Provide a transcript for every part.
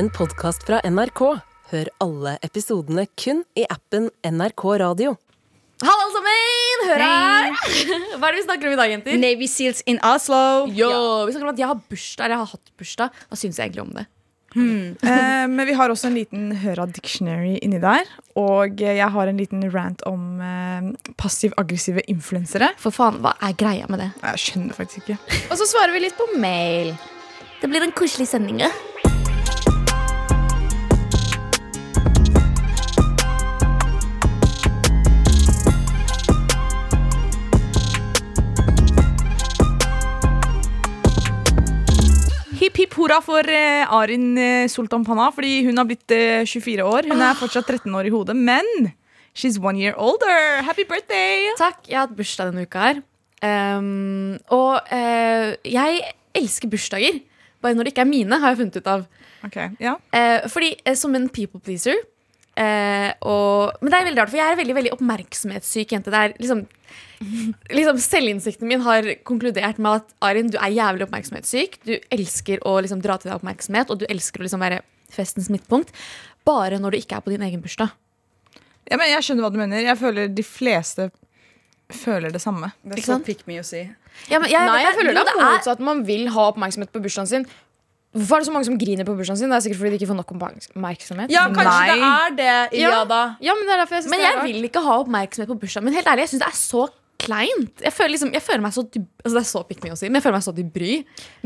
en podkast fra NRK. Hør alle episodene kun i appen NRK Radio. Hallo, alle sammen! Hør her! Hva er det vi snakker om i dag, jenter? Navy Seals in Oslo. Yo, Vi snakker om at jeg har bursdag, eller jeg har hatt bursdag. Hva syns jeg egentlig om det? Eh, men vi har også en liten Høra dictionary inni der. Og jeg har en liten rant om eh, passiv-aggressive influensere. For faen, hva er greia med det? Jeg skjønner faktisk ikke. Og så svarer vi litt på mail. Det blir en koselig sending. ja. Hipp hurra for eh, Arin eh, Sultan Panah, fordi hun har blitt eh, 24 år. Hun er fortsatt 13 år i hodet, men she's one year older. Happy birthday! Takk. Jeg har hatt bursdag denne uka her. Um, og uh, jeg elsker bursdager. Bare når det ikke er mine, har jeg funnet ut av. Ok, ja. uh, fordi uh, som en people pleaser eh, og, Men det er veldig rart, for jeg er en veldig, veldig oppmerksomhetssyk jente. Det er liksom, liksom Selvinnsikten min har konkludert med at Arin, du er jævlig oppmerksomhetssyk. Du elsker å liksom, dra til deg oppmerksomhet, og du elsker å liksom, være festens midtpunkt. Bare når du ikke er på din egen bursdag. ja, men Jeg skjønner hva du mener. Jeg føler de fleste føler det samme. Det er så pick me å si. Ja, men jeg, Nei, jeg føler det, det er motsatt. Man vil ha oppmerksomhet på bursdagen sin. Hvorfor er det så mange som griner på bursdagen sin? Det er sikkert fordi de ikke får nok oppmerksomhet. Ja, kanskje Nei. det er det, Ja. Iliada. Ja, men det er derfor jeg synes Men det er jeg rart. vil ikke ha oppmerksomhet på bursdagen min. Helt ærlig, jeg synes det er så kleint. Jeg føler, liksom, jeg føler meg så altså Det er så pikk mye å si, men jeg føler meg så til bry.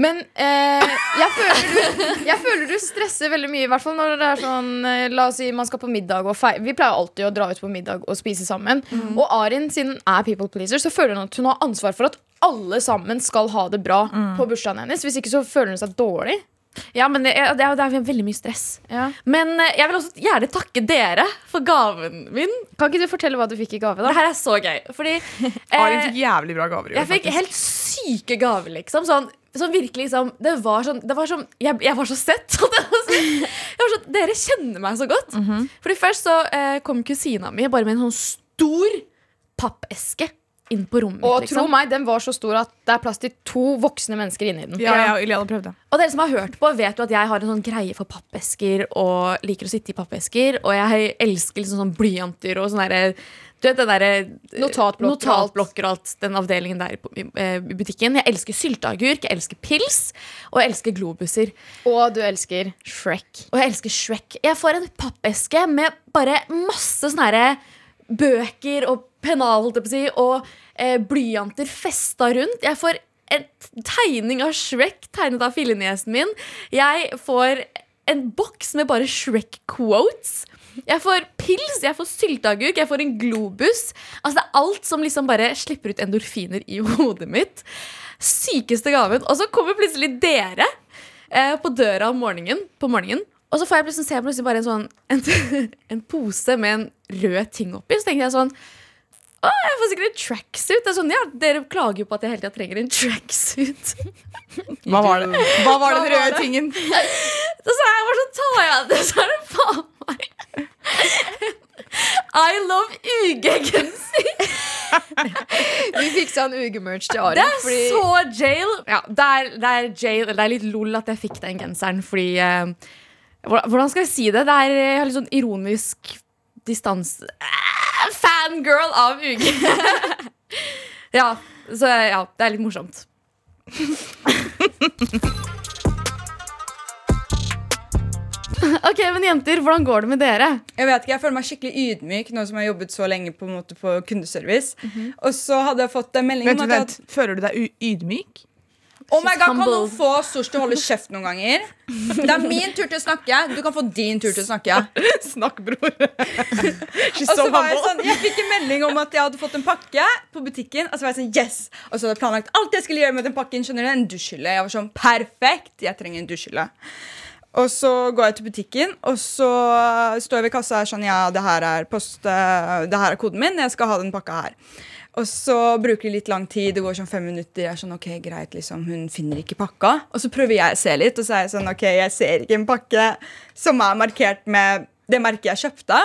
Men eh, jeg, føler du, jeg føler du stresser veldig mye, i hvert fall når det er sånn eh, La oss si man skal på middag og feire. Vi pleier alltid å dra ut på middag og spise sammen. Og Arin, siden hun er people pleaser, så føler hun at hun har ansvar for at alle sammen skal ha det bra på bursdagen hennes. Hvis ikke så føler hun seg dårlig. Ja, men det er, det er, det er veldig mye stress. Ja. Men eh, jeg vil også gjerne takke dere for gaven min. Kan ikke du fortelle hva du fikk i gave? Det da? her er så gøy. Fordi Arin eh, fikk jævlig bra gaver jeg fikk helt syke gaver, liksom. Sånn, sånn virkelig liksom Det var sånn, det var sånn jeg, jeg var så sett. var sånn, dere kjenner meg så godt. Fordi først så eh, kom kusina mi bare med en sånn stor pappeske inn på rommet Og liksom. tro meg, den var så stor at det er plass til to voksne mennesker inni den. Ja, ja, og Iliada prøvde. Og dere som har hørt på, vet jo at jeg har en sånn greie for pappesker og liker å sitte i pappesker. Og jeg elsker liksom sånn blyanter og sånn derre du vet, den der, Notatblokker og alt. notatblokker og alt. Den avdelingen der i eh, i butikken. Jeg elsker sylteagurk, jeg elsker pils, og jeg elsker globuser. Og du elsker Shrek. Og jeg elsker Shrek. Jeg får en pappeske med bare masse sånne herre bøker og pennal, holdt jeg på å si, og eh, blyanter festa rundt. Jeg får en tegning av Shrek tegnet av filleniesen min. Jeg får en boks med bare Shrek-quotes. Jeg får pils, jeg får sylteagurk, jeg får en globus. Altså Det er alt som liksom bare slipper ut endorfiner i hodet mitt. Sykeste gaven. Og så kommer plutselig dere eh, på døra om morgenen, på morgenen. Og så får jeg plutselig se plutselig bare en sånn en, en pose med en rød ting oppi. Så tenker jeg sånn Å, jeg får sikkert en tracksuit. Sånn, ja, Dere klager jo på at jeg hele tida trenger en tracksuit. Hva var det Hva var den røde tingen? Så sa jeg bare sånn, tar jeg det, så er det faen meg I love UG-genser. Vi fiksa en ugemerch til Det er er så jail. Ja, det er, det er jail. Det er litt lol at jeg fikk den genseren, fordi uh, hvordan- skal jeg si det? Det er jeg har litt sånn ironisk distanse eh, Fangirl av UG. ja, så ja, det er litt morsomt. Ok, men jenter, hvordan går det med dere? Jeg vet ikke, jeg føler meg skikkelig ydmyk nå som jeg har jobbet så lenge på, en måte, på kundeservice. Og så hadde jeg fått en melding Vent, om at jeg, vent, Føler du deg u- ydmyk? Oh my God, Kan noen få Sosh til å holde kjeft noen ganger? Det er min tur til å snakke. Du kan få din tur til å snakke. Snakk, bror. She's Og so så var jeg sånn, jeg fikk en melding om at jeg hadde fått en pakke på butikken. Og så var jeg sånn, yes Og så hadde jeg planlagt alt jeg skulle gjøre med den pakken. Skjønner du, En dusjhylle. Jeg var sånn, perfekt, jeg trenger en dusjhylle. Og så går jeg til butikken, og så står jeg ved kassa og er sånn Ja, det her er post eh, Det her er koden min. Jeg skal ha den pakka her. Og så bruker det litt lang tid. Det går sånn fem minutter. Jeg er sånn, ok, greit, liksom, Hun finner ikke pakka. Og så prøver jeg å se litt, og så er jeg sånn Ok, jeg ser ikke en pakke som er markert med det merket jeg kjøpte.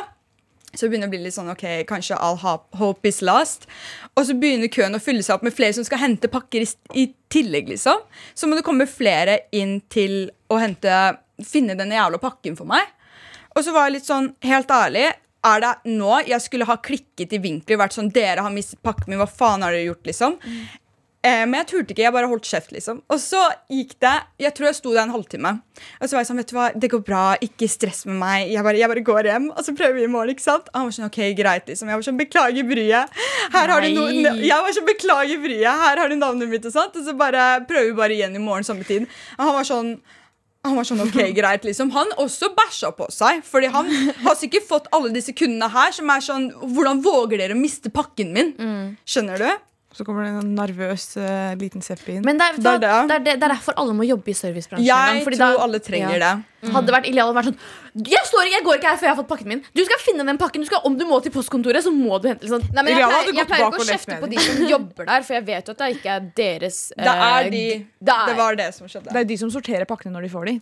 Så det begynner å bli litt sånn, ok, kanskje all hope is last. Og så begynner køen å fylle seg opp med flere som skal hente pakker i, tillegg, liksom. Så må det komme flere inn til å hente finne den jævla pakken for meg. Og så var jeg litt sånn, helt ærlig er det nå jeg skulle ha klikket i vinkler? vært sånn, dere har mistet pakken min, hva faen har dere gjort, liksom? Eh, men jeg turte ikke, jeg bare holdt kjeft, liksom. Og så gikk det Jeg tror jeg sto der en halvtime. Og så var jeg sånn, vet du hva, det går bra, ikke stress med meg. Jeg bare, jeg bare går hjem, og så prøver vi i morgen, ikke sant? Og han var sånn, ok, greit, liksom. Jeg var sånn, beklager bryet. Her har du no Jeg var sånn, beklager bryet. Her har du navnet mitt, og sånt. Og så bare prøver vi bare igjen i morgen samme tid. Og han var sånn han var sånn, ok, greit, liksom Han også bæsja på seg. Fordi han har sikkert fått alle disse kundene her som er sånn Hvordan våger dere å miste pakken min? Skjønner du? Så kommer det en nervøs uh, liten Seppi inn. Men det er, Det er det, det. er det, det er derfor alle må jobbe i servicebransjen. Jeg gang, Jeg fordi tror da- alle trenger Ja. det. Hadde det vært ille, hadde vært sånn Jeg står jeg går ikke her før jeg har fått pakken min. Du skal finne den pakken. Du skal, om du må til postkontoret, så må du hente sånn. Nei, men jeg pleier, hadde jeg gått pleier ikke å kjefte på de som jobber der, for jeg vet jo at det ikke er deres Det er eh, de det er- Det var det som skjedde. Det er de som sorterer pakkene når de får de.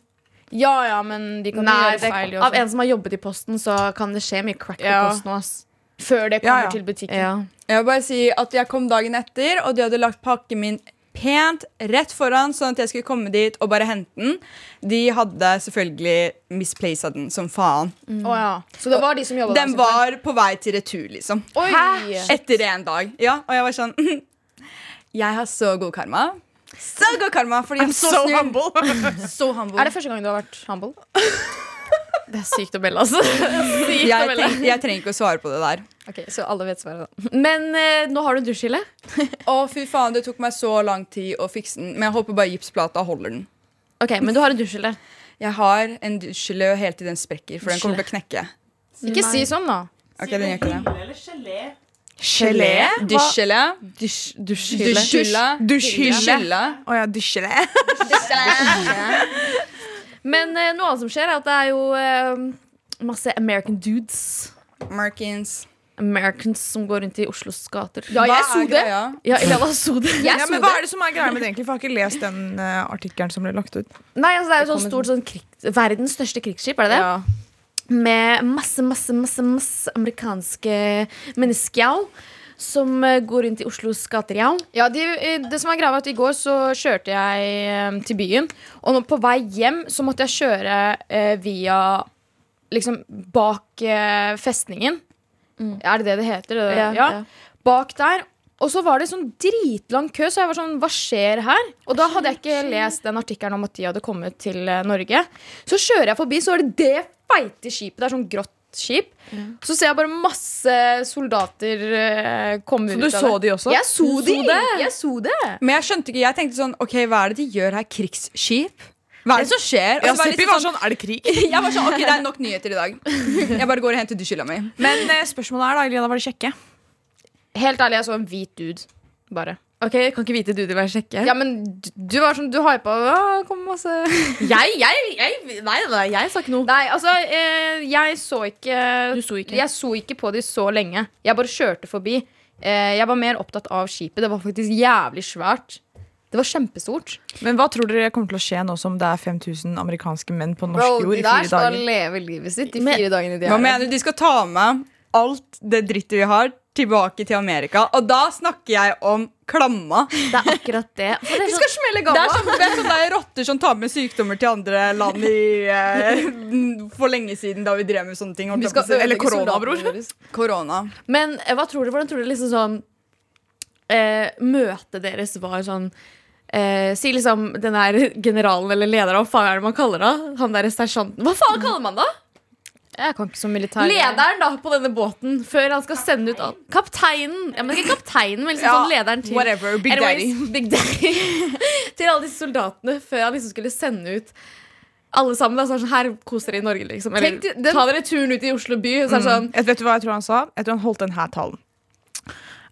Ja, ja, men de kan Nei, gjøre feil. av en som har jobbet i Posten, så kan det skje mye crack på Ja. Posten. Ass. Før det kommer ja. til butikken. Ja. Jeg vil bare si at jeg kom dagen etter, og de hadde lagt pakken min pent rett foran, sånn at jeg skulle komme dit og bare hente den. De hadde selvfølgelig misplaced den som faen. Å, ja. Så det var de som jobba Den var på vei til retur, liksom. Oi! Etter en dag. Ja, og jeg var sånn Jeg har så god karma. Så god karma, fordi jeg er så, snill. Så humble. Er det første gang du har vært humble? Det er sykt å melde, altså. Sykt å jeg, melde. tenk, jeg trenger ikke å svare på det der. Ok, Så alle vet svaret, da. Men eh, nå har du en dusjhylle. Å, fy faen, det tok meg så lang tid å fikse den. Men jeg håper bare gipsplata holder den. Ok, Men du har en dusjhille. Jeg har en dusjhylle helt til den sprekker, for den kommer til å knekke. Ikke si sånn, da. Ok, den gjør ikke det. eller gelé? Gelé? Dusjhylle. Dusjhylle. Dusjhylle. Dusjhylle. Dusjhylle. Å ja, dusjhylle. Men eh, noe annet som skjer, er at det er jo eh, masse American dudes. Americans. Americans som går rundt i Oslos gater. Ja, jeg Hva så er det. greia? Ja, Iliana så det. Jeg Ja, så men hva det. er det som er greia med det egentlig? For jeg har ikke lest den eh, artikkelen som ble lagt ut. Nei, altså Det er jo sånn stort sånn krig, Verdens største krigsskip, er det det? Ja. Med masse, masse, masse, masse amerikanske mennesker som eh, går rundt i Oslos gater. Ja. Ja, de, eh, det som er greia at I går så kjørte jeg eh, til byen, og på vei hjem så måtte jeg kjøre eh, via Liksom bak eh, festningen. Er det det det heter? Det, Ja, ja, ja. Bak der. Og så var det sånn dritlang kø, så jeg var sånn Hva skjer her? Og da hadde jeg ikke lest den artikkelen om at de hadde kommet til Norge. Så kjører jeg forbi, så er det det feite skipet. Det er sånn grått skip. Så ser jeg bare masse soldater uh, komme Så ut du det. så det. de også? Jeg så de! så det? Jeg så det. Men jeg skjønte ikke, jeg tenkte sånn Ok, hva er det de gjør her? Krigsskip? Hva er det som skjer? Og Ja, så var var sånn Er det krig? Jeg var sånn, ok, det er nok nyheter i dag. Jeg bare går og henter dusjhylla mi. Men eh, spørsmålet er da, Iliana, var de kjekke? Helt ærlig, jeg så en hvit dude. Bare. Ok, jeg Kan ikke vite du det vil sjekke? Ja, men du, du var sånn Du hypa ja, kom masse Jeg, jeg, jeg, nei, nei, jeg sa ikke noe. Nei, altså, eh, jeg så ikke Du så ikke? Jeg så ikke på de så lenge. Jeg bare kjørte forbi. Eh, jeg var mer opptatt av skipet. Det var faktisk jævlig svært. Det var kjempestort. Men hva tror dere kommer til å skje nå som det er 5000 amerikanske menn på norsk Bro, jord de der skal leve livet sitt de Men- fire dagene de Hva er mener du? De skal ta med alt det drittet vi har, tilbake til Amerika. Og da snakker jeg om klamma. Det er akkurat det. For det er sånn, skal smelle Det er gamma! sånn, det er sånn rotter som tar med sykdommer til andre land i, eh, for lenge siden, da vi drev med sånne ting. skal ødelegge korona, bror. Korona. Men eh, hva tror du, hvordan tror du liksom sånn eh, Møtet deres var sånn eh, Si liksom den der generalen eller lederen, hva faen er det man kaller det? Han der sersjanten. Hva faen kaller man det? Jeg kan ikke som militær. Lederen da på denne båten før han skal sende ut alt. Kapteinen. Ja, men ikke kapteinen, men liksom Ja, sånn lederen til Whatever. Big Anyways, Daddy. Big Daddy. til alle disse soldatene før han liksom skulle sende ut alle sammen. Da, så sånn, her koser dere i Norge, liksom. Eller Tenk den- ta dere turen ut i Oslo by. Så det sånn, vet du hva jeg tror han sa? Jeg tror han holdt denne talen.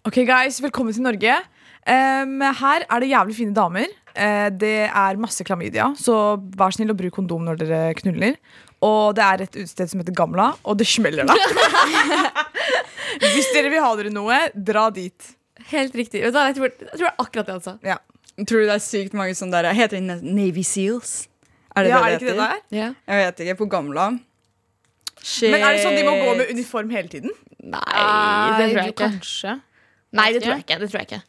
Ok, guys, velkommen til Norge. Um, her er det jævlig fine damer. Uh, det er masse klamydia, så vær snill og bruk kondom når dere knuller. Og det er et utested som heter Gamla, og det smeller da. Hvis dere vil ha dere noe, dra dit. Helt riktig. Jeg, tror, jeg tror det er akkurat det sa. Ja, Tror du det er sykt mange som der Heter det Navy Seals? Er det ja det er det ikke ikke det der? der? Jeg vet ikke. På Gamla. Shit. Men er det sånn de må gå med uniform hele tiden? Nei, det tror jeg ikke. Kanskje. Nei, det tror jeg ikke. Det tror jeg ikke.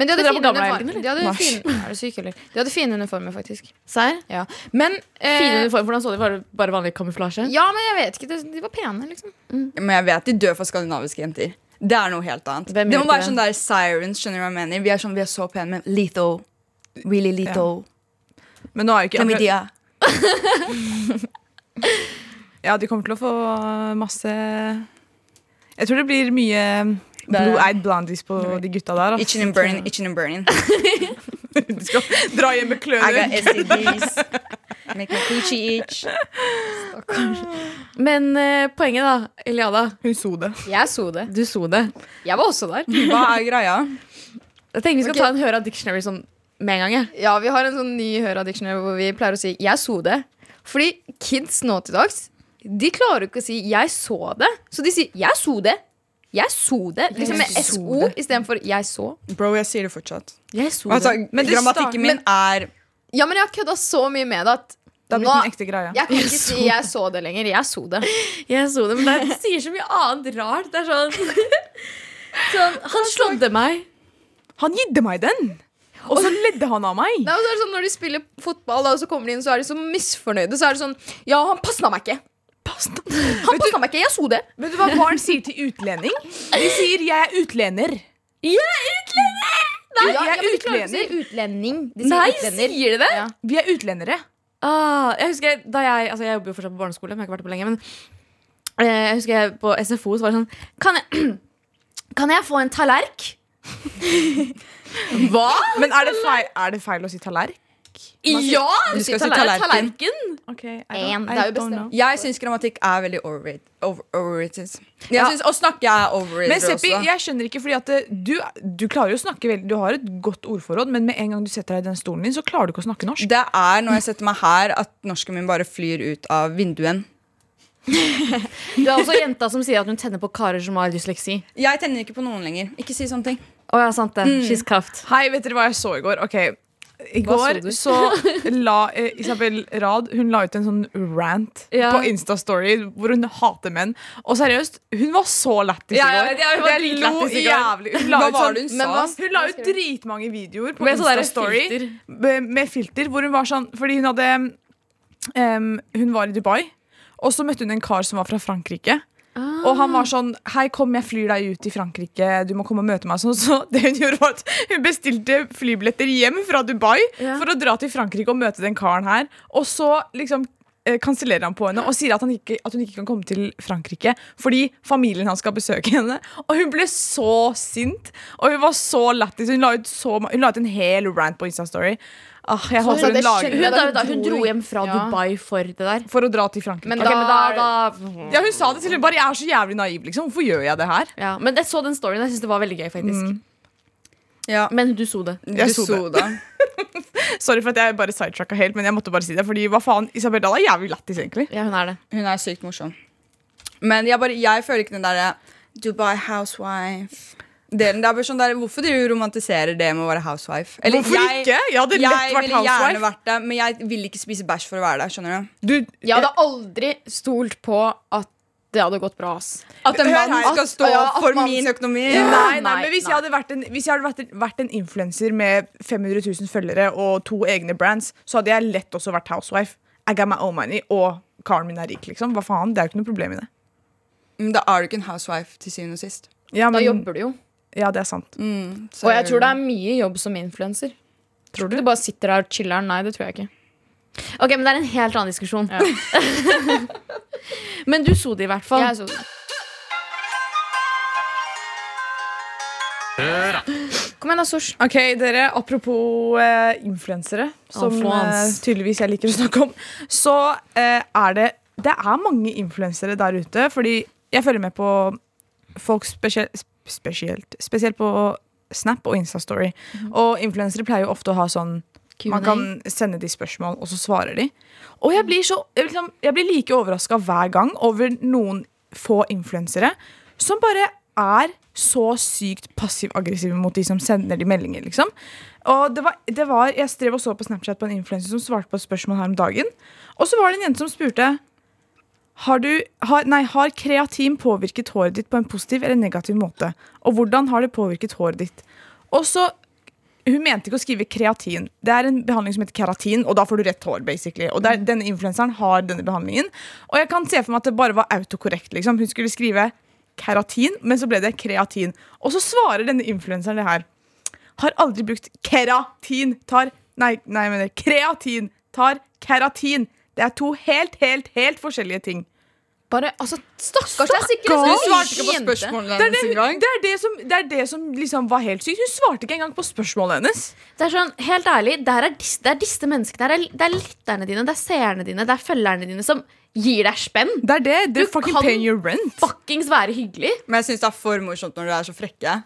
Men de hadde, fine uniformer. eller? de hadde fine, er du syk, eller? De hadde fine uniformer, faktisk. Serr? Ja. Men eh, Fine uniform, hvordan så de? Var det bare vanlig kamuflasje? Ja, men jeg vet ikke. De, de var pene, liksom. Men jeg vet de dør for skandinaviske jenter. Det er noe helt annet. Det må være sånn der sirens. skjønner du hva jeg mener? Vi er sånn, vi er så pene, men lethal. Really lethal. Men nå er jo ikke Chlamydia. Ja, de kommer til å få masse Jeg tror det blir mye blue-eyed blondies på de gutta der. Altså. Itching and burning, itching and burning. du skal dra hjem med I got kløne. STDs. Make my coochie itch. Men uh, poenget, da, Eliada. Hun so det. Jeg så det. Du så det. Jeg var også der. Hva er greia? Jeg tenker vi skal okay. ta en høre av dictionary sånn med en gang. Ja. Ja, Vi har en sånn ny Høra Dictionary hvor vi pleier å si 'jeg så det'. Fordi kids nå til dags De klarer ikke å si 'jeg så det'. Så de sier 'jeg så det'. Jeg så det. Liksom med SO istedenfor 'jeg så'. Bro, jeg sier det fortsatt. Jeg så Altså, det. Men det grammatikken min er Ja, men jeg har kødda så mye med det at Det har blitt en ekte greie. Jeg kan ikke jeg si 'jeg så det' lenger. Jeg så det. Jeg så det, men det sier så mye annet rart. Det er sånn, sånn Han slådde meg. Han gidde meg den! Og så ledde han av meg. Nei, sånn, Når de spiller fotball, og så kommer de inn, så er de så misfornøyde. Så er det sånn Ja, han passa meg ikke. Han passa meg ikke. Jeg så det. Vet du hva barn sier til utlending? De sier 'jeg er utlender'. Nei, jeg ja, er men de klarer ikke å si utlending. utlending. De sier Nei, utlender. sier de det? Ja. Vi er utlendere. Ah, jeg husker da jeg Altså jeg jobber jo fortsatt på barneskole, men jeg har ikke vært på lenge. Men eh, jeg husker jeg på SFO så var det sånn Kan jeg, kan jeg få en tallerk? Hva? Men er det feil, er det feil å si tallerk? Ja! Du skal si tallerken. tallerken. Okay, En, det er jo bestemt. Jeg syns grammatikk er veldig overrated. Over, overrated. Jeg Ja. synes, Å snakke er overrated Men Seppi, også. jeg skjønner ikke, fordi at du, du klarer jo å snakke veldig Du har et godt ordforråd, men med en gang du setter deg i den stolen din, så klarer du ikke å snakke norsk. Det er når jeg setter meg her, at norsken min bare flyr ut av vinduen. Du er også jenta som sier at hun tenner på karer som har dysleksi. Jeg tenner ikke på noen lenger. Ikke si sånne ting. Å ja, sant det. She's cuffed. Hei, vet dere hva jeg så i går? Ok, I går så så, la eh, Isabel Rad Hun la ut en sånn rant Ja. på Instastory hvor hun hater menn. Og seriøst, hun var så lættis i går. ja, hun var lo jævlig. Hun la ut sånn- hun Men Hun la ut dritmange videoer på Insta-story Instastory med, med filter. Hvor hun var sånn Fordi hun hadde um, Hun var i Dubai, og så møtte hun en kar som var fra Frankrike. Og han var sånn Hei, kom, jeg flyr deg ut i Frankrike. Du må komme og møte meg. Så, så det hun gjorde var at hun bestilte flybilletter hjem fra Dubai Ja. for å dra til Frankrike og møte den karen her. Og så liksom eh, kansellerer han på henne og sier at, han ikke, at hun ikke kan komme til Frankrike fordi familien hans skal besøke henne. Og hun ble så sint, og hun var så lættis. Hun, hun la ut en hel rant på Instastory. Ah, jeg håper Altså, hun det lager Hun, da, da hun dro hjem fra Ja. Dubai for det der. for å dra til Frankrike. Men da, okay, men da, da ja, hun sa det til henne bare Jeg er så jævlig naiv, liksom. Hvorfor gjør jeg det her? ja. Men jeg så den storyen. Jeg synes det var veldig gøy, faktisk. Mm. Ja. Men du så det. Du Jeg så så det. Sorry for at jeg bare sidetracka helt, men jeg måtte bare si det. Fordi hva faen, Isabel Dahl er jævlig lættis, egentlig. Ja, hun er det. Hun er sykt morsom. Men jeg, bare, jeg føler ikke den derre Dubai housewife Delen, det er bare sånn der, Hvorfor du romantiserer det med å være housewife? Eller, Hvorfor jeg, ikke? Jeg hadde lett jeg vært ville gjerne housewife. vært det, men jeg vil ikke spise bæsj for å være der. skjønner du? Du, Jeg hadde aldri stolt på at det hadde gått bra. ass. At en mann her. skal stå Ja, at for min økonomi. Nei, nei, Nei, men Hvis jeg nei. hadde vært en, hvis jeg hadde vært, vært en influenser med 500 000 følgere og to egne brands, så hadde jeg lett også vært housewife. I got my own money, og karen min er rik. liksom Hva faen, Det er jo ikke noe problem i det. Men da er du ikke en housewife til syvende og sist. Ja, Da jobber du jo. Ja, det er sant. Mm, så- Og jeg tror det er mye jobb som influenser. Tror Du du? bare sitter der og chiller'n. Nei, det tror jeg ikke. Ok, men Det er en helt annen diskusjon. Ja. men du så det i hvert fall. Jeg så det. Kom igjen, da, Sosh. Ok, dere, Apropos eh, influensere, som eh, tydeligvis jeg liker å snakke om, så eh, er det Det er mange influensere der ute. Fordi jeg følger med på folk spesielt, spesielt, spesielt på Snap og Instastory. Og influensere pleier jo ofte å ha sånn Man kan sende de spørsmål, og så svarer de. Og jeg blir, så, jeg liksom, jeg blir like overraska hver gang over noen få influensere som bare er så sykt passiv-aggressive mot de som sender de meldinger. liksom. Og det var, det var, Jeg strev og så på Snapchat på en influenser som svarte på et spørsmål her om dagen. Og så var det en jente som spurte har, du, har, nei, har kreatin påvirket håret ditt på en positiv eller negativ måte? Og hvordan har det påvirket håret ditt? Og så hun mente ikke å skrive kreatin. Det er en behandling som heter keratin, og da får du rett hår. basically Og der, Denne influenseren har denne behandlingen. Og jeg kan se for meg at det bare var autokorrekt. Liksom. Hun skulle skrive keratin, men så ble det kreatin. Og så svarer denne influenseren det her. Har aldri brukt keratin. Tar Nei, nei mener kreatin. Tar keratin. Det er to helt, helt, helt forskjellige ting. Bare, altså, Stakkars, det Stakkars! Hun svarte ikke på spørsmålet spørsmålene Det er hennes det, engang. det, er det, som, det er det som liksom var helt sykt. Hun svarte ikke engang på spørsmålet hennes. Det er sånn, helt ærlig, er disse, det er disse menneskene Det er lytterne dine, det er seerne dine, det er følgerne dine som gir deg spenn. Det er det. Du fucking kan paying your rent. Fuckings være hyggelig. Men jeg syns det er for morsomt når dere er så frekke.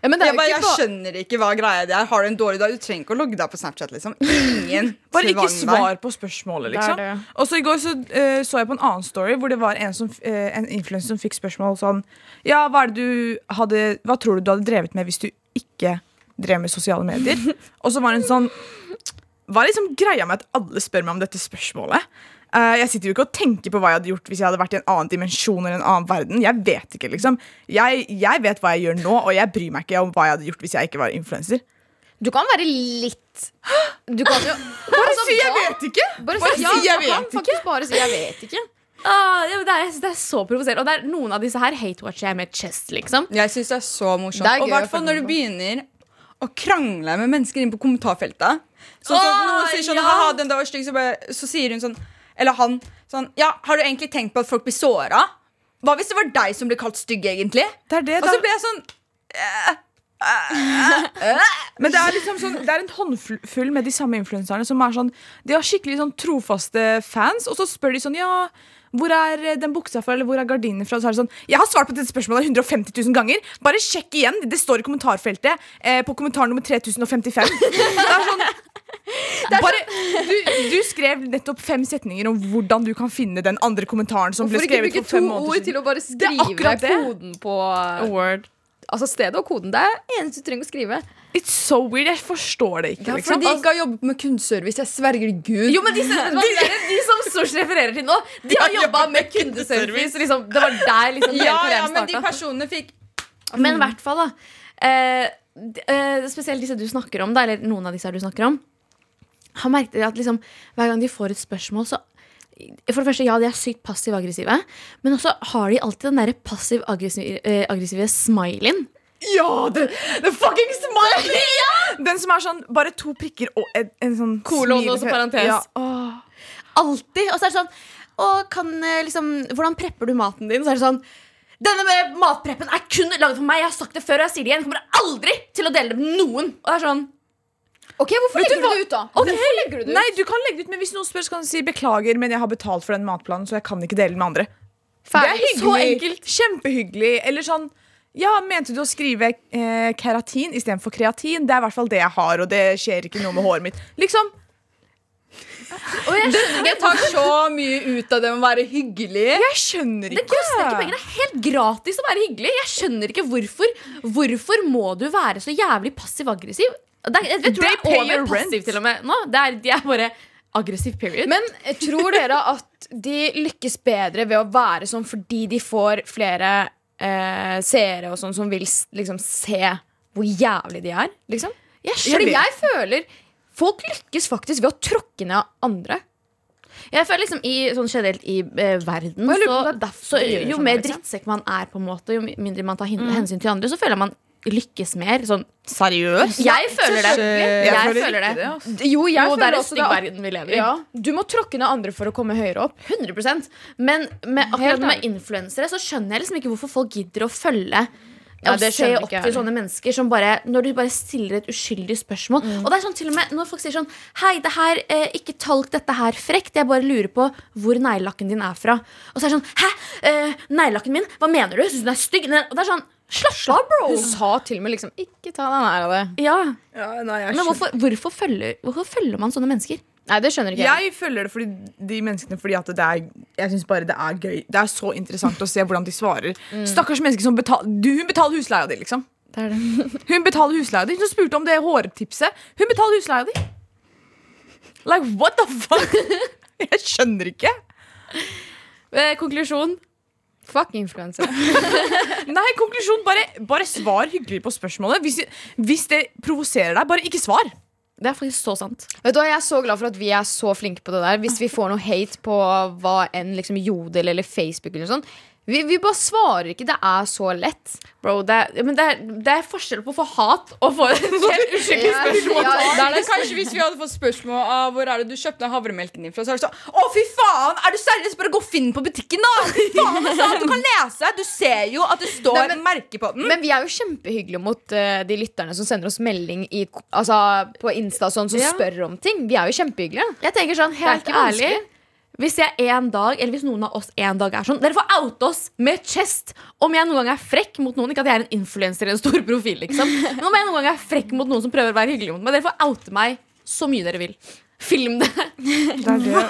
Ja, men det er Jeg, bare, ikke jeg skjønner ikke hva greia det er. Har du en dårlig dag, du trenger ikke å logge deg på Snapchat. liksom Ingen Bare ikke svar på spørsmålet, liksom. Og så I går så, uh, så jeg på en annen story hvor det var en, som, eh, en influenser som fikk spørsmål sånn Ja, hva, er det du hadde, hva tror du du hadde drevet med hvis du ikke drev med sosiale medier? og så var hun sånn Hva er liksom greia med at alle spør meg om dette spørsmålet? Eh, jeg sitter jo ikke og tenker på hva jeg hadde gjort hvis jeg hadde vært i en annen dimensjon eller en annen verden. Jeg vet ikke, liksom. Jeg, jeg vet hva jeg gjør nå, og jeg bryr meg ikke om hva jeg hadde gjort hvis jeg ikke var influenser. Du kan være litt Du kan jo Bare si 'jeg vet ikke'! Bare, Bare si, ja, 'jeg vet ikke'. bare si 'jeg vet ikke'. Ah, ja, det, er, det er så provoserende. Og det er noen av disse her hate-watcher jeg med chest, liksom. Jeg syns det er så morsomt. Er og i hvert fall når du begynner å krangle med mennesker inn på kommentarfeltet. Sånn at oh, noen sier sånn ja. Haha, den der var stygg, så, så sier hun sånn Eller han sånn Ja, har du egentlig tenkt på at folk blir såra? Hva hvis det var deg som ble kalt stygg, egentlig? Det er det, Og så ble jeg sånn Men det er liksom sånn Det er en håndfull med de samme influenserne som er sånn De har skikkelig sånn trofaste fans, og så spør de sånn Ja, hvor er eh, den buksa fra, eller hvor er gardinen fra? Og så er det sånn Jeg har svart på dette spørsmålet 150 000 ganger. Bare sjekk igjen. Det står i kommentarfeltet eh, på kommentar nummer 3055. Det er sånn bare, du, du skrev nettopp fem setninger om hvordan du kan finne den andre kommentaren som ble skrevet Hvorfor ikke skrevet bruke for to fem måneder ord til å bare skrive koden på Altså stedet og koden. Det er eneste du trenger å skrive. It's so weird. Jeg forstår det ikke. Ja, liksom. fordi de ikke har jobbet med kundeservice. Jeg sverger Gud. Jo, men disse, de, de som Sosh refererer til nå, de har jobba med kundeservice. Liksom, det var der liksom ja, ja, men de personene fikk Men i hvert fall, da. Eh, eh, spesielt disse du snakker om, da, eller noen av disse du snakker om. Har merket at liksom, hver gang de får et spørsmål, så For det første, ja, de er sykt passiv-aggressive. Men også har de alltid den derre passiv-aggressive eh, aggressive smileyen. Ja, the, the fucking smiley! Den som er sånn bare to prikker og en, en sånn Kolon og så parentes. Ja, åh. Alltid. Og så er det sånn og kan, eh, liksom, Hvordan prepper du maten din? Så er det sånn denne med matpreppen er kun laget for meg. Jeg har sagt det før, og jeg sier det igjen. Jeg kommer aldri til å dele det med noen. Og det er sånn Ok, Hvorfor legger du det ut, da? Hvorfor legger du det ut? Nei, du kan legge det ut, men hvis noen spør, så kan du si beklager, men jeg har betalt for den matplanen, så jeg kan ikke dele den med andre. Ferdig. Det er Så enkelt. Kjempehyggelig. Eller sånn ja, mente du å skrive eh, keratin istedenfor kreatin? Det er i hvert fall det jeg har, og det skjer ikke noe med håret mitt. Liksom, Det tar så mye ut av det å være hyggelig. Jeg skjønner Det ikke. koster ikke penger. Det er helt gratis å være hyggelig. Jeg skjønner ikke hvorfor. Hvorfor må du være så jævlig passiv-aggressiv? Det Jeg, jeg tror They det er over passiv til og med nå. Det er, de er bare aggressiv, period. Men eh, tror dere at de lykkes bedre ved å være sånn fordi de får flere eh, seere og sånn som vil liksom se hvor jævlig de er? Liksom? jeg jeg føler folk lykkes faktisk ved å tråkke ned andre. Jeg føler liksom i, sånn generelt i eh, verden så, så Jo sånn, mer drittsekk man er, på en måte jo mindre man tar hin hensyn til andre, så føler man lykkes mer. Sånn, Seriøst? jeg føler det. Jeg, føler det. Jo, jeg Jo, det føler er en også stygg det. verden vi lever i. Ja, du må tråkke ned andre for å komme høyere opp. 100% Men med, akkurat med influensere så skjønner jeg liksom ikke hvorfor folk gidder å følge Ja, det se skjønner opp ikke jeg til sånne mennesker som bare Når du bare stiller et uskyldig spørsmål. Mm. Og det er sånn til og med når folk sier sånn Hei, det her, eh, ikke tolk dette her frekt. Jeg bare lurer på hvor neglelakken din er fra. Og så er det sånn Hæ? Eh, neglelakken min? Hva mener du? Syns du den er stygg? Og det er sånn Slapp av, bro! Hun sa til og med liksom Ikke ta deg nær av det. Ja, Ja, nei, jeg Men hvorfor, hvorfor, følger, hvorfor følger man sånne mennesker? Nei, det skjønner ikke jeg. Jeg følger det fordi de menneskene fordi at det er Jeg synes bare det er gøy Det er så interessant å se hvordan de svarer. Stakkars menneske som betaler du, Hun betaler husleia di, liksom. Det det. Hun betaler husleia di. Hun spurte om det hårtipset. Hun betaler husleia di. Like, what the fuck? Jeg skjønner ikke. Eh, konklusjon. Fuck influensere. Nei, konklusjon, bare, bare svar hyggelig på spørsmålet. Hvis, hvis det provoserer deg, bare ikke svar. Det er faktisk så sant. Vet du Jeg er så glad for at vi er så flinke på det der. Hvis vi får noe hate på hva enn liksom Jodel eller Facebook eller sånn vi, vi bare svarer ikke. Det er så lett. Bro, det er, men det er, det er forskjell på å få hat og få et helt uskyldig spørsmål. ja, er det kanskje Hvis vi hadde fått spørsmål av hvor er det du kjøpte havremelken din fra, så er det sånn Å, fy faen! Er du seriøs? Bare gå og finn på butikken, da! Fy faen, altså, Du kan lese. Du ser jo at det står Nei, men- merke på den. Men vi er jo kjempehyggelige mot uh, de lytterne som sender oss melding i, altså, på Insta sånn, som Ja. spør om ting. Vi er jo kjempehyggelige. Jeg tenker sånn, helt ærlig vanskelig. Hvis jeg en dag, eller hvis noen av oss en dag er sånn Dere får oute oss med chest om jeg noen gang er frekk mot noen. Ikke at jeg er en influenser i en stor profil, liksom. Men om jeg noen gang er frekk mot noen som prøver å være hyggelig mot meg. Dere får oute meg så mye dere vil. Film det. Det er det.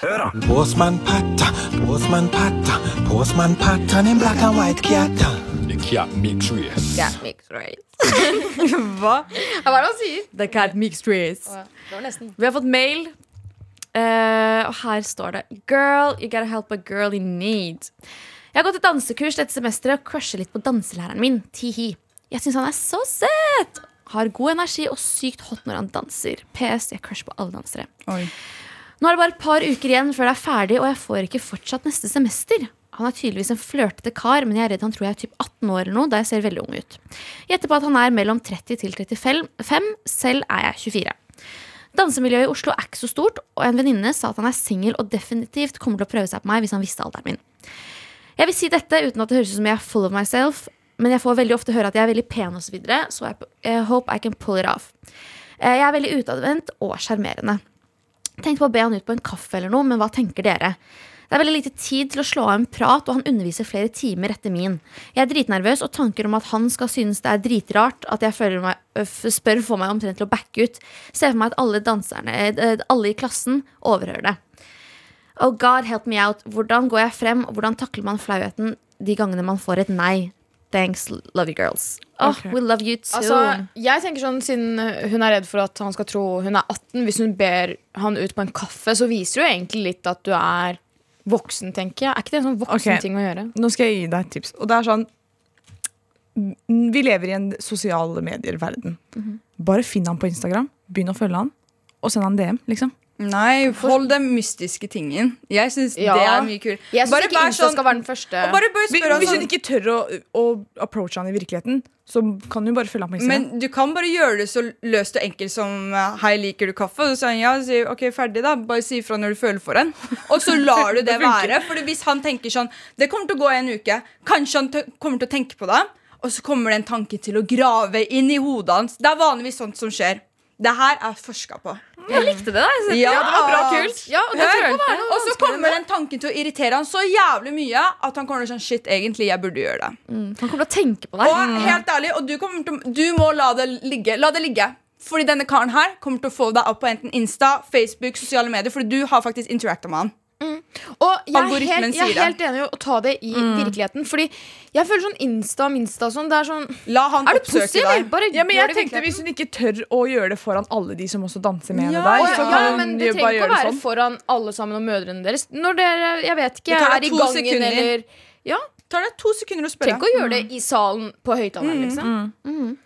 Hør da. Postman Patta, Postman Patta, Postman Patta, en black and white cat. Cat mix race. Cat mixed race. Hva? Hva er det han sier? The cat mixed race. Det var. Vi har fått mail, eh, og her står det Girl, you gotta help a girl in need. Jeg har gått et dansekurs dette semesteret og crusher litt på danselæreren min. Tihi. Jeg syns han er så søt! Har god energi og sykt hot når han danser. PS, jeg crusher på alle dansere. Oi. Nå er det bare et par uker igjen før det er ferdig, og jeg får ikke fortsatt neste semester. Han er tydeligvis en flørtete kar, men jeg er redd han tror jeg er typ 18 år eller noe, da jeg ser veldig ung ut. Gjetter på at han er mellom 30 til 35, selv er jeg 24. Dansemiljøet i Oslo er ikke så stort, og en venninne sa at han er singel og definitivt kommer til å prøve seg på meg hvis han visste alderen min. Jeg vil si dette uten at det høres ut som jeg er full of myself, men jeg får veldig ofte høre at jeg er veldig pen osv., så videre, så jeg hope I can pull it off. Eh, Jeg er veldig utadvendt og sjarmerende. Tenkte på å be han ut på en kaffe eller noe, men hva tenker dere? Det er veldig lite tid til å slå av en prat, og han underviser flere timer etter min. Jeg er dritnervøs, og tanker om at han skal synes det er dritrart at jeg meg, spør får meg omtrent til å backe ut. Ser for meg at alle danserne, eh, alle i klassen, overhører det. Oh God, help me out. Hvordan går jeg frem, og hvordan takler man flauheten de gangene man får et nei? Thanks, love you girls. Oh, okay. we love you too. Altså, jeg tenker sånn, Siden hun er redd for at han skal tro hun er 18, hvis hun ber han ut på en kaffe, så viser jo egentlig litt at du er voksen, tenker jeg. Er ikke det en sånn voksen okay. ting å gjøre? Nå skal jeg gi deg et tips. Og det er sånn mm, Vi lever i en sosiale medier-verden. Bare finn han på Instagram, begynn å følge han, og send han DM. liksom Nei, hold den mystiske tingen. Jeg syns Ja. det er mye kult. Jeg synes Bare ikke Insta sånn- skal være den første. Og bare bør Hvis, hvis hun sånn ikke tør å, å approache han i virkeligheten, så kan hun bare følge ham på Instagram. Men du kan bare gjøre det så løst og enkelt som eh, Hei, liker du kaffe? Og så sier han ja, så sier, ok, ferdig da Bare si ifra når du føler for en Og så lar du det være For hvis han tenker sånn Det kommer til å gå en uke Kanskje han t- kommer til å tenke på det Og så kommer det en tanke til å grave inn i hodet hans Det er vanligvis sånt som skjer Det her er forsket på jeg likte det. da. Jeg Ja, det var bra kult. Ja, og det Hør, og så kommer den tanken til å irritere han så jævlig mye At han kommer til sånn, shit, egentlig jeg burde gjøre det Han kommer til å tenke på deg. Og helt ærlig, og du, til, du må la det ligge. La det ligge. Fordi denne karen her kommer til å få deg opp på enten Insta, Facebook, sosiale medier. Fordi du har faktisk interacta med han. Og jeg er, helt, jeg er helt enig i å ta det i virkeligheten. Fordi jeg føler sånn Insta Minsta sånn, det er sånn La han Er oppsøke pussy, deg. Bare ja, men jeg tenkte Hvis hun ikke tør å gjøre det foran alle de som også danser med henne Ja, der, ja, så ja, kan hun men det jo trenger ikke å være sånn. foran alle sammen og mødrene deres. Når dere, jeg vet ikke, Det er i gangen sekunder. eller Ja, Tar det to sekunder å spørre. Tenk å gjøre det i salen på høyttaleren, liksom.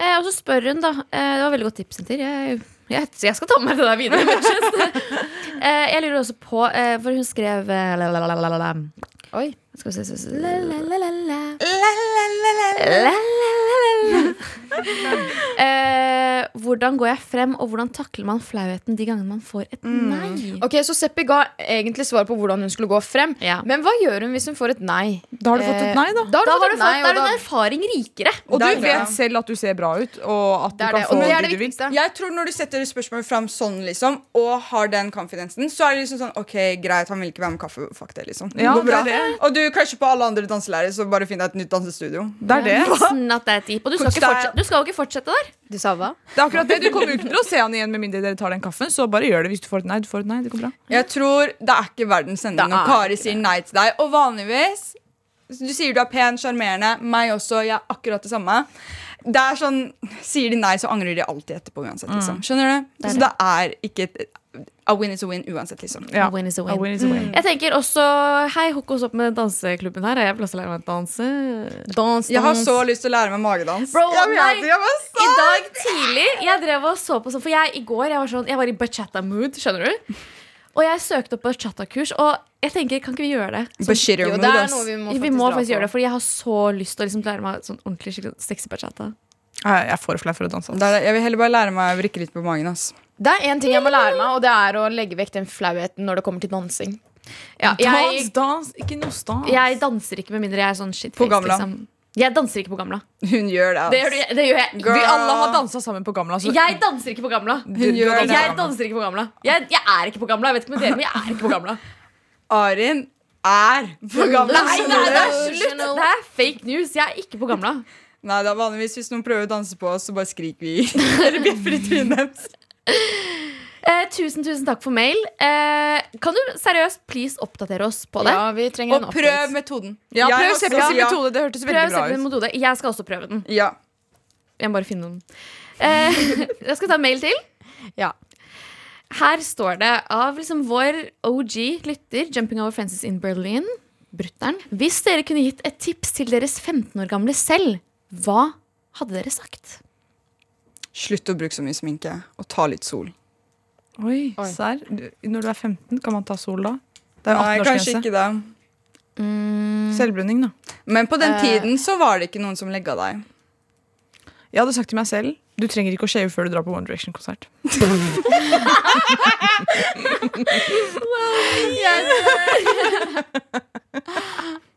Eh, og så spør hun, da. Eh, det var veldig godt tips, Senter. Jeg, jeg, jeg skal ta med meg det der videre. eh, jeg lurer også på eh, For hun skrev eh. Oi. Skal vi se, se, se. La, la, la, la, la. La, la, la, la. Eh, hvordan går jeg frem, og hvordan takler man flauheten de gangene man får et nei? Ok, Så Seppi ga egentlig svar på hvordan hun skulle gå frem. Ja. Men hva gjør hun hvis hun får et nei? Da har du fått et nei, da. Da Da har du fått, nei, da er en erfaring rikere. Og du vet selv at du ser bra ut, og at du Det kan det, få det det du vil. Jeg tror Når du setter spørsmål fram sånn, liksom og har den confidensen, så er det liksom sånn OK, greit, han vil ikke være med kaffe. Fuck det, liksom. Ja, det det. Og du crusher på alle andre danselærere, så bare finn deg et nytt dansestudio. Det er det. Og du skal, ikke fortsette, du skal jo ikke fortsette der. Du sa hva? Det er akkurat det. Du kommer jo ikke til å se han igjen med mindre dere tar den kaffen, så bare gjør det hvis du får et nei. Du får et nei, det går bra. Jeg tror det er ikke verdens ende når Kari sier nei til deg. Og vanligvis Du sier du er pen, sjarmerende. Meg også. Jeg er akkurat det samme. Det er sånn, Sier de nei, så angrer de alltid etterpå uansett. Liksom. Skjønner du? Det det. så det er ikke et A win is a win uansett, liksom. Ja. A win is a win. A win is a win. Jeg tenker også Hei, hook oss opp med danseklubben her. Jeg vil også lære meg å danse. Dans, Jeg har så lyst til å lære meg magedans. Bro, Jeg vet nei. jeg var så- I dag tidlig Jeg drev og så på sånn For jeg i går jeg var, sånn, jeg var i bachata-mood, skjønner du? Og jeg søkte opp bachata-kurs, og jeg tenker, kan ikke vi gjøre det? But Jo, det er noe vi må vi faktisk må faktisk gjøre det, Fordi jeg har så lyst til å liksom lære meg sånn ordentlig sexy bachata. Jeg er for flau for å danse. Det. Jeg vil heller bare lære meg å vrikke litt på magen. ass. Det er én ting jeg må lære meg, og det er å legge vekk den flauheten når det kommer til dansing. Ja, Dans, jeg, dans, ikke noe stans. jeg danser ikke med mindre jeg er sånn shitface. På Gamla. Liksom. Jeg danser ikke på Gamla. Hun gjør det. Det gjør, det gjør jeg. Girl. Vi alle har dansa sammen på Gamla. Så Jeg danser ikke på Gamla. Hun gjør det. Jeg danser ikke på Gamla. Jeg, jeg er ikke på Gamla. Jeg vet ikke om dere, men jeg er ikke på Gamla. Arin er på gamla. Nei, nei, det er slutt! Det er fake news. Jeg er ikke på Gamla. Nei, det er vanligvis Hvis noen prøver å danse på oss, så bare skriker vi. Eller bjeffer i trynet. Eh, tusen, tusen takk for mail. Eh, kan du seriøst please oppdatere oss på det? Ja, vi trenger en prøv metoden. ja, Jeg prøv også Seppes ja. metode. Det hørtes veldig Prøv bra ut. metode. Jeg skal også prøve den. Ja. Jeg må bare finne den. Eh, jeg skal ta en mail til. Ja. Her står det av liksom vår OG lytter, 'Jumping Over Fences in Berlin', brutter'n. Hvis dere kunne gitt et tips til deres 15 år gamle selv, hva hadde dere sagt? Slutt å bruke så mye sminke, og ta litt sol. Oi, Oi. serr? Når du er 15, kan man ta sol da? Det er jo Nei, kanskje 18-årsgrense. ikke det. Selvbruning, da. Men på den Eh. tiden så var det ikke noen som legga deg. Jeg hadde sagt til meg selv du trenger ikke å shave før du drar på One Direction-konsert.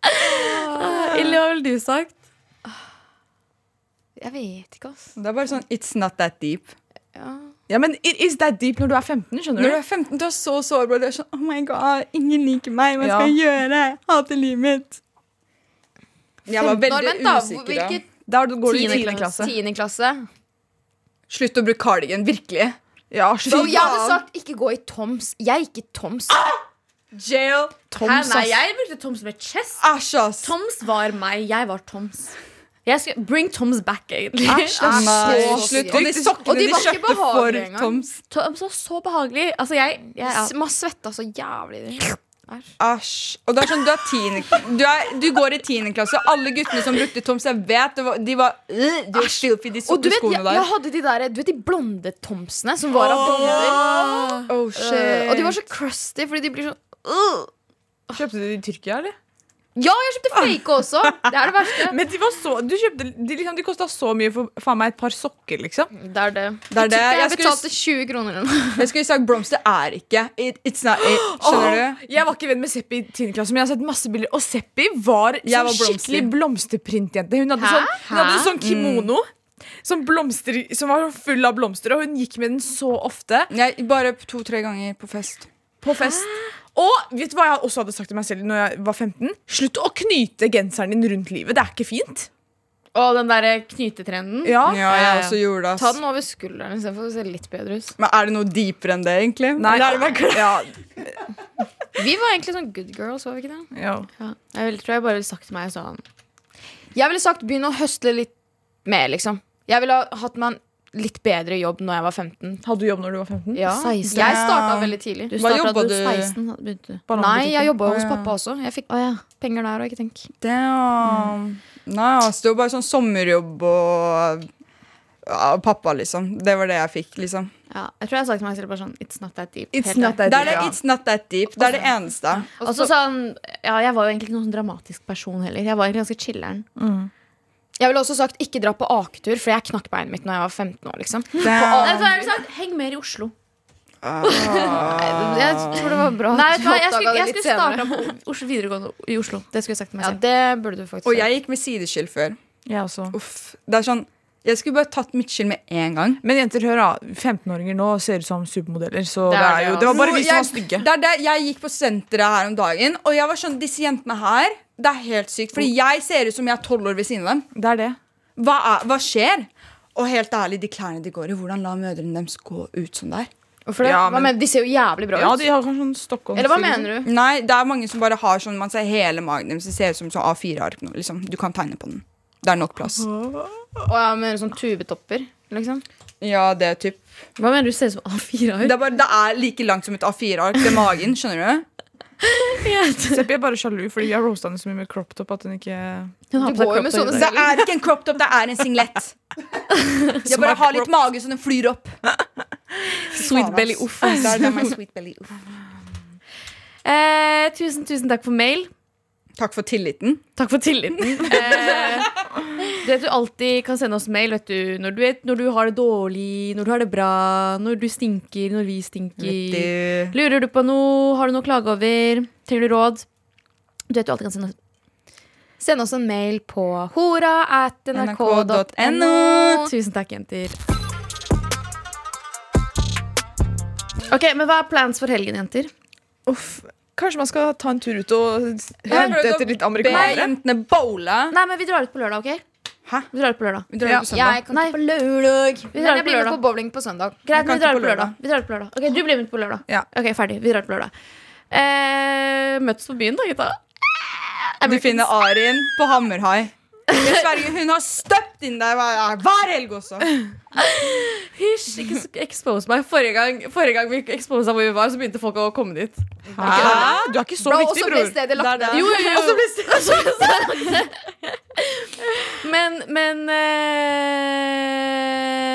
Ilja, hva ville du sagt? Jeg vet ikke, ass. Det er bare sånn It's not that deep. Ja. Ja, men it is that deep når du er 15? skjønner du? Når du er 15, du er så sårbar. Du er sånn Oh my god, ingen liker meg. Hva skal jeg gjøre? Hater livet mitt. Jeg var veldig vent da, usikker. da. Hvilket Der går du i Tiende 10. klasse. tiende klasse? Slutt å bruke cardigan. Virkelig. Ja, slutt. Så jeg hadde sagt ikke gå i Toms. Jeg gikk i Toms. Jail. Hæ, Toms, nei, jeg brukte Toms med chest. Toms var meg. Jeg var Toms. Jeg skal Bring Toms back, egentlig. Æsj, slutt. Og de sokkene Og de de, kjøpte for. Toms. Toms var så behagelig. Altså, jeg, jeg ja. Man svetta så jævlig. Æsj. Og det er sånn, du, er tine, du, er, du går i tiende klasse, og alle guttene som brukte Toms, jeg vet det var, de var øh, De var filthy, de Og du sorte vet, skoene der. jeg hadde de der Du vet de blonde Tomsene som var av blonder? Oh, Eh, og de var så crusty fordi de blir sånn uh. Kjøpte du de i Tyrkia, eller? Ja, jeg kjøpte fake også! Det er det verste. Men de var så Du kjøpte De, liksom, de kosta så mye for faen meg et par sokker, liksom. Det er det. Det er det. Jeg, Jeg betalte 20 kroner eller noe. jeg skulle sagt blomster er ikke it, It's not it. Skjønner du? Jeg var ikke venn med Seppi i 10. klasse, men jeg har sett masse bilder. Og Seppi var, sånn var skikkelig blomsterprintjente. Hun hadde sånn, hun hadde sånn kimono som, blomster, som var full av blomster, og hun gikk med den så ofte Nei, bare to-tre ganger på fest. på fest. Og vet du hva jeg også hadde sagt til meg selv Når jeg var 15? Slutt å knyte genseren din rundt livet. Det er ikke fint. Og den der knytetrenden. Ja. Ja, jeg også gjorde det. Ta den over skulderen istedenfor å se litt bedre ut. Men er det noe dypere enn det, egentlig? Nei, ja, Vi var egentlig sånn good girls, var vi ikke det? ja. Ja. Jeg vil, tror jeg bare ville sagt til meg sånn Jeg ville sagt begynn å høsle litt mer, liksom. Jeg ville ha hatt meg en litt bedre jobb når jeg var 15. Hadde du jobb når du var 15? Ja. 16. Jeg starta veldig tidlig. Du Hva jobba du du? 16, begynte. Nei, jeg jobba hos ja. pappa også. Jeg fikk oh, ja. penger der, og ikke tenk. Damn. Nei, ass, det var bare sånn sommerjobb og av pappa, liksom. Det var det jeg fikk, liksom. ja. Jeg tror jeg har sagt til meg selv bare sånn It's not that deep. It's not that Det er det, ja. It's not that deep. Det er det eneste. Også, så sånn Ja, jeg var jo egentlig ikke noen sånn dramatisk person heller. Jeg var egentlig ganske chiller'n. Jeg ville også sagt ikke dra på aketur, for jeg knakk beinet mitt Når jeg var 15 år. liksom Vet du Damn. jeg sagt? Heng mer i Oslo. Jeg tror det var bra Nei, vet du hva? Jeg skulle, jeg skulle starta på Oslo videregående i Oslo. Det skulle jeg sagt til meg Ja, det burde du faktisk Og jeg gikk med sideskill før. Jeg også. Uff. Det er sånn Jeg skulle bare tatt midtskill med en gang. Men jenter, hør da. 15-åringer nå ser ut som supermodeller. Så Det det, er er jo, det, det var bare vi som var stygge. det er det, jeg gikk på senteret her om dagen, og jeg var sånn Disse jentene her, det er helt sykt. Fordi jeg ser ut som jeg er tolv år ved siden av dem. Det er det. Hva, er, hva skjer? Og helt ærlig, de klærne de går i, hvordan lar mødrene deres gå ut sånn der? Hvorfor det? Ja, Hva men- mener? De ser jo jævlig bra ut. Ja, de har kanskje sånn Stockholm Eller hva mener du? Nei, det er mange som bare har sånn Man ser hele magen deres. Det ser ut som sånn A4-ark nå. Liksom. Du kan tegne på den. Det er nok plass. Og jeg mener sånn tubetopper, liksom. Ja, det er typ Hva mener du ser ut som A4-ark? Det, det er like langt som et A4-ark til magen. Skjønner du? Seppi er bare sjalu fordi vi har roasta henne så mye med crop top at hun ikke Hun har på seg crop top. Det er ikke en crop top, det er en singlet. Jeg bare har litt mage så den flyr opp. Sweet belly, sweet. Uff. Eh, tusen, tusen takk for mail. Takk for tilliten. Takk for tilliten. Eh, du vet du alltid kan sende oss mail vet du, når, du vet, når du har det dårlig, når du har det bra, når du stinker, når vi stinker. Du. Lurer du på noe? Har du noe å klage over? Trenger du råd? Du vet du alltid kan sende oss Send oss en mail på hora at nrk.no. Tusen takk, jenter. Ok, men Hva er plans for helgen, jenter? Uff. Kanskje man skal ta en tur ut og hente etter litt Be amerikanere? jentene bowle. Nei, men Vi drar ut på lørdag, ok? Hæ? Vi drar ut på lørdag Vi drar Ja. på søndag. Jeg kan ikke på lørdag. Vi drar jeg blir med på bowling på søndag. Greit, vi drar ut på lørdag. Vi drar ut på lørdag. Ok, Du blir med på lørdag. Ja. Ok, Ferdig. Vi drar ut på lørdag. Eh, møtes på byen, da, gutta. Du finner Arin på Hammerhai. Jeg sverger, hun har støpt inn der hver, helg også. Hysj, ikke expose meg. Forrige gang, forrige gang vi exposa hvor vi var, så begynte folk å komme dit. Hæ? Du er ikke så Bro, og viktig, så ble stedet lagt Det ned. Jo, jo, jo. Men, men øh...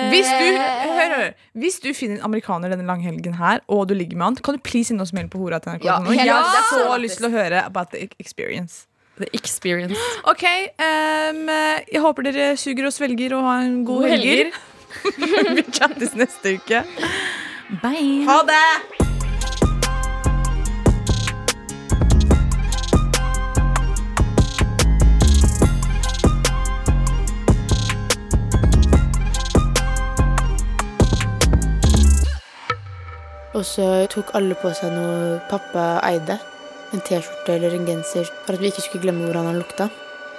Hvis du, hør, hør. Hvis du finner en amerikaner denne langhelgen her, og du ligger med han, kan du please sende oss mail på hora til NRK? Ja, Jeg har så lyst til å høre about the experience. The experience. Ok, Um, jeg håper dere suger og svelger og har en god Gode helger. Vi chattes neste uke. Bye. Ha det! Og så tok alle på seg noe pappa eide. En T-skjorte eller en genser for at vi ikke skulle glemme hvordan han lukta.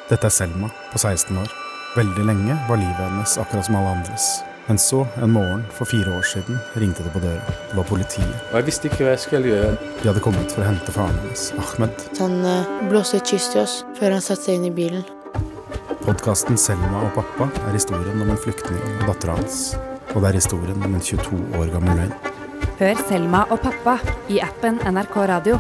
Dette er Selma på 16 år. Veldig lenge var livet hennes akkurat som alle andres. Men så, en morgen for fire år siden, ringte det på døra. Det var politiet. Og jeg visste ikke hva jeg skulle gjøre. De hadde kommet for å hente faren hennes, Ahmed. Han eh, blåste et kyss til oss før han satte seg inn i bilen. Podkasten Selma og pappa er historien om en flyktning og dattera hans. Og det er historien om en 22 år gammel løgn. Hør Selma og pappa i appen NRK Radio.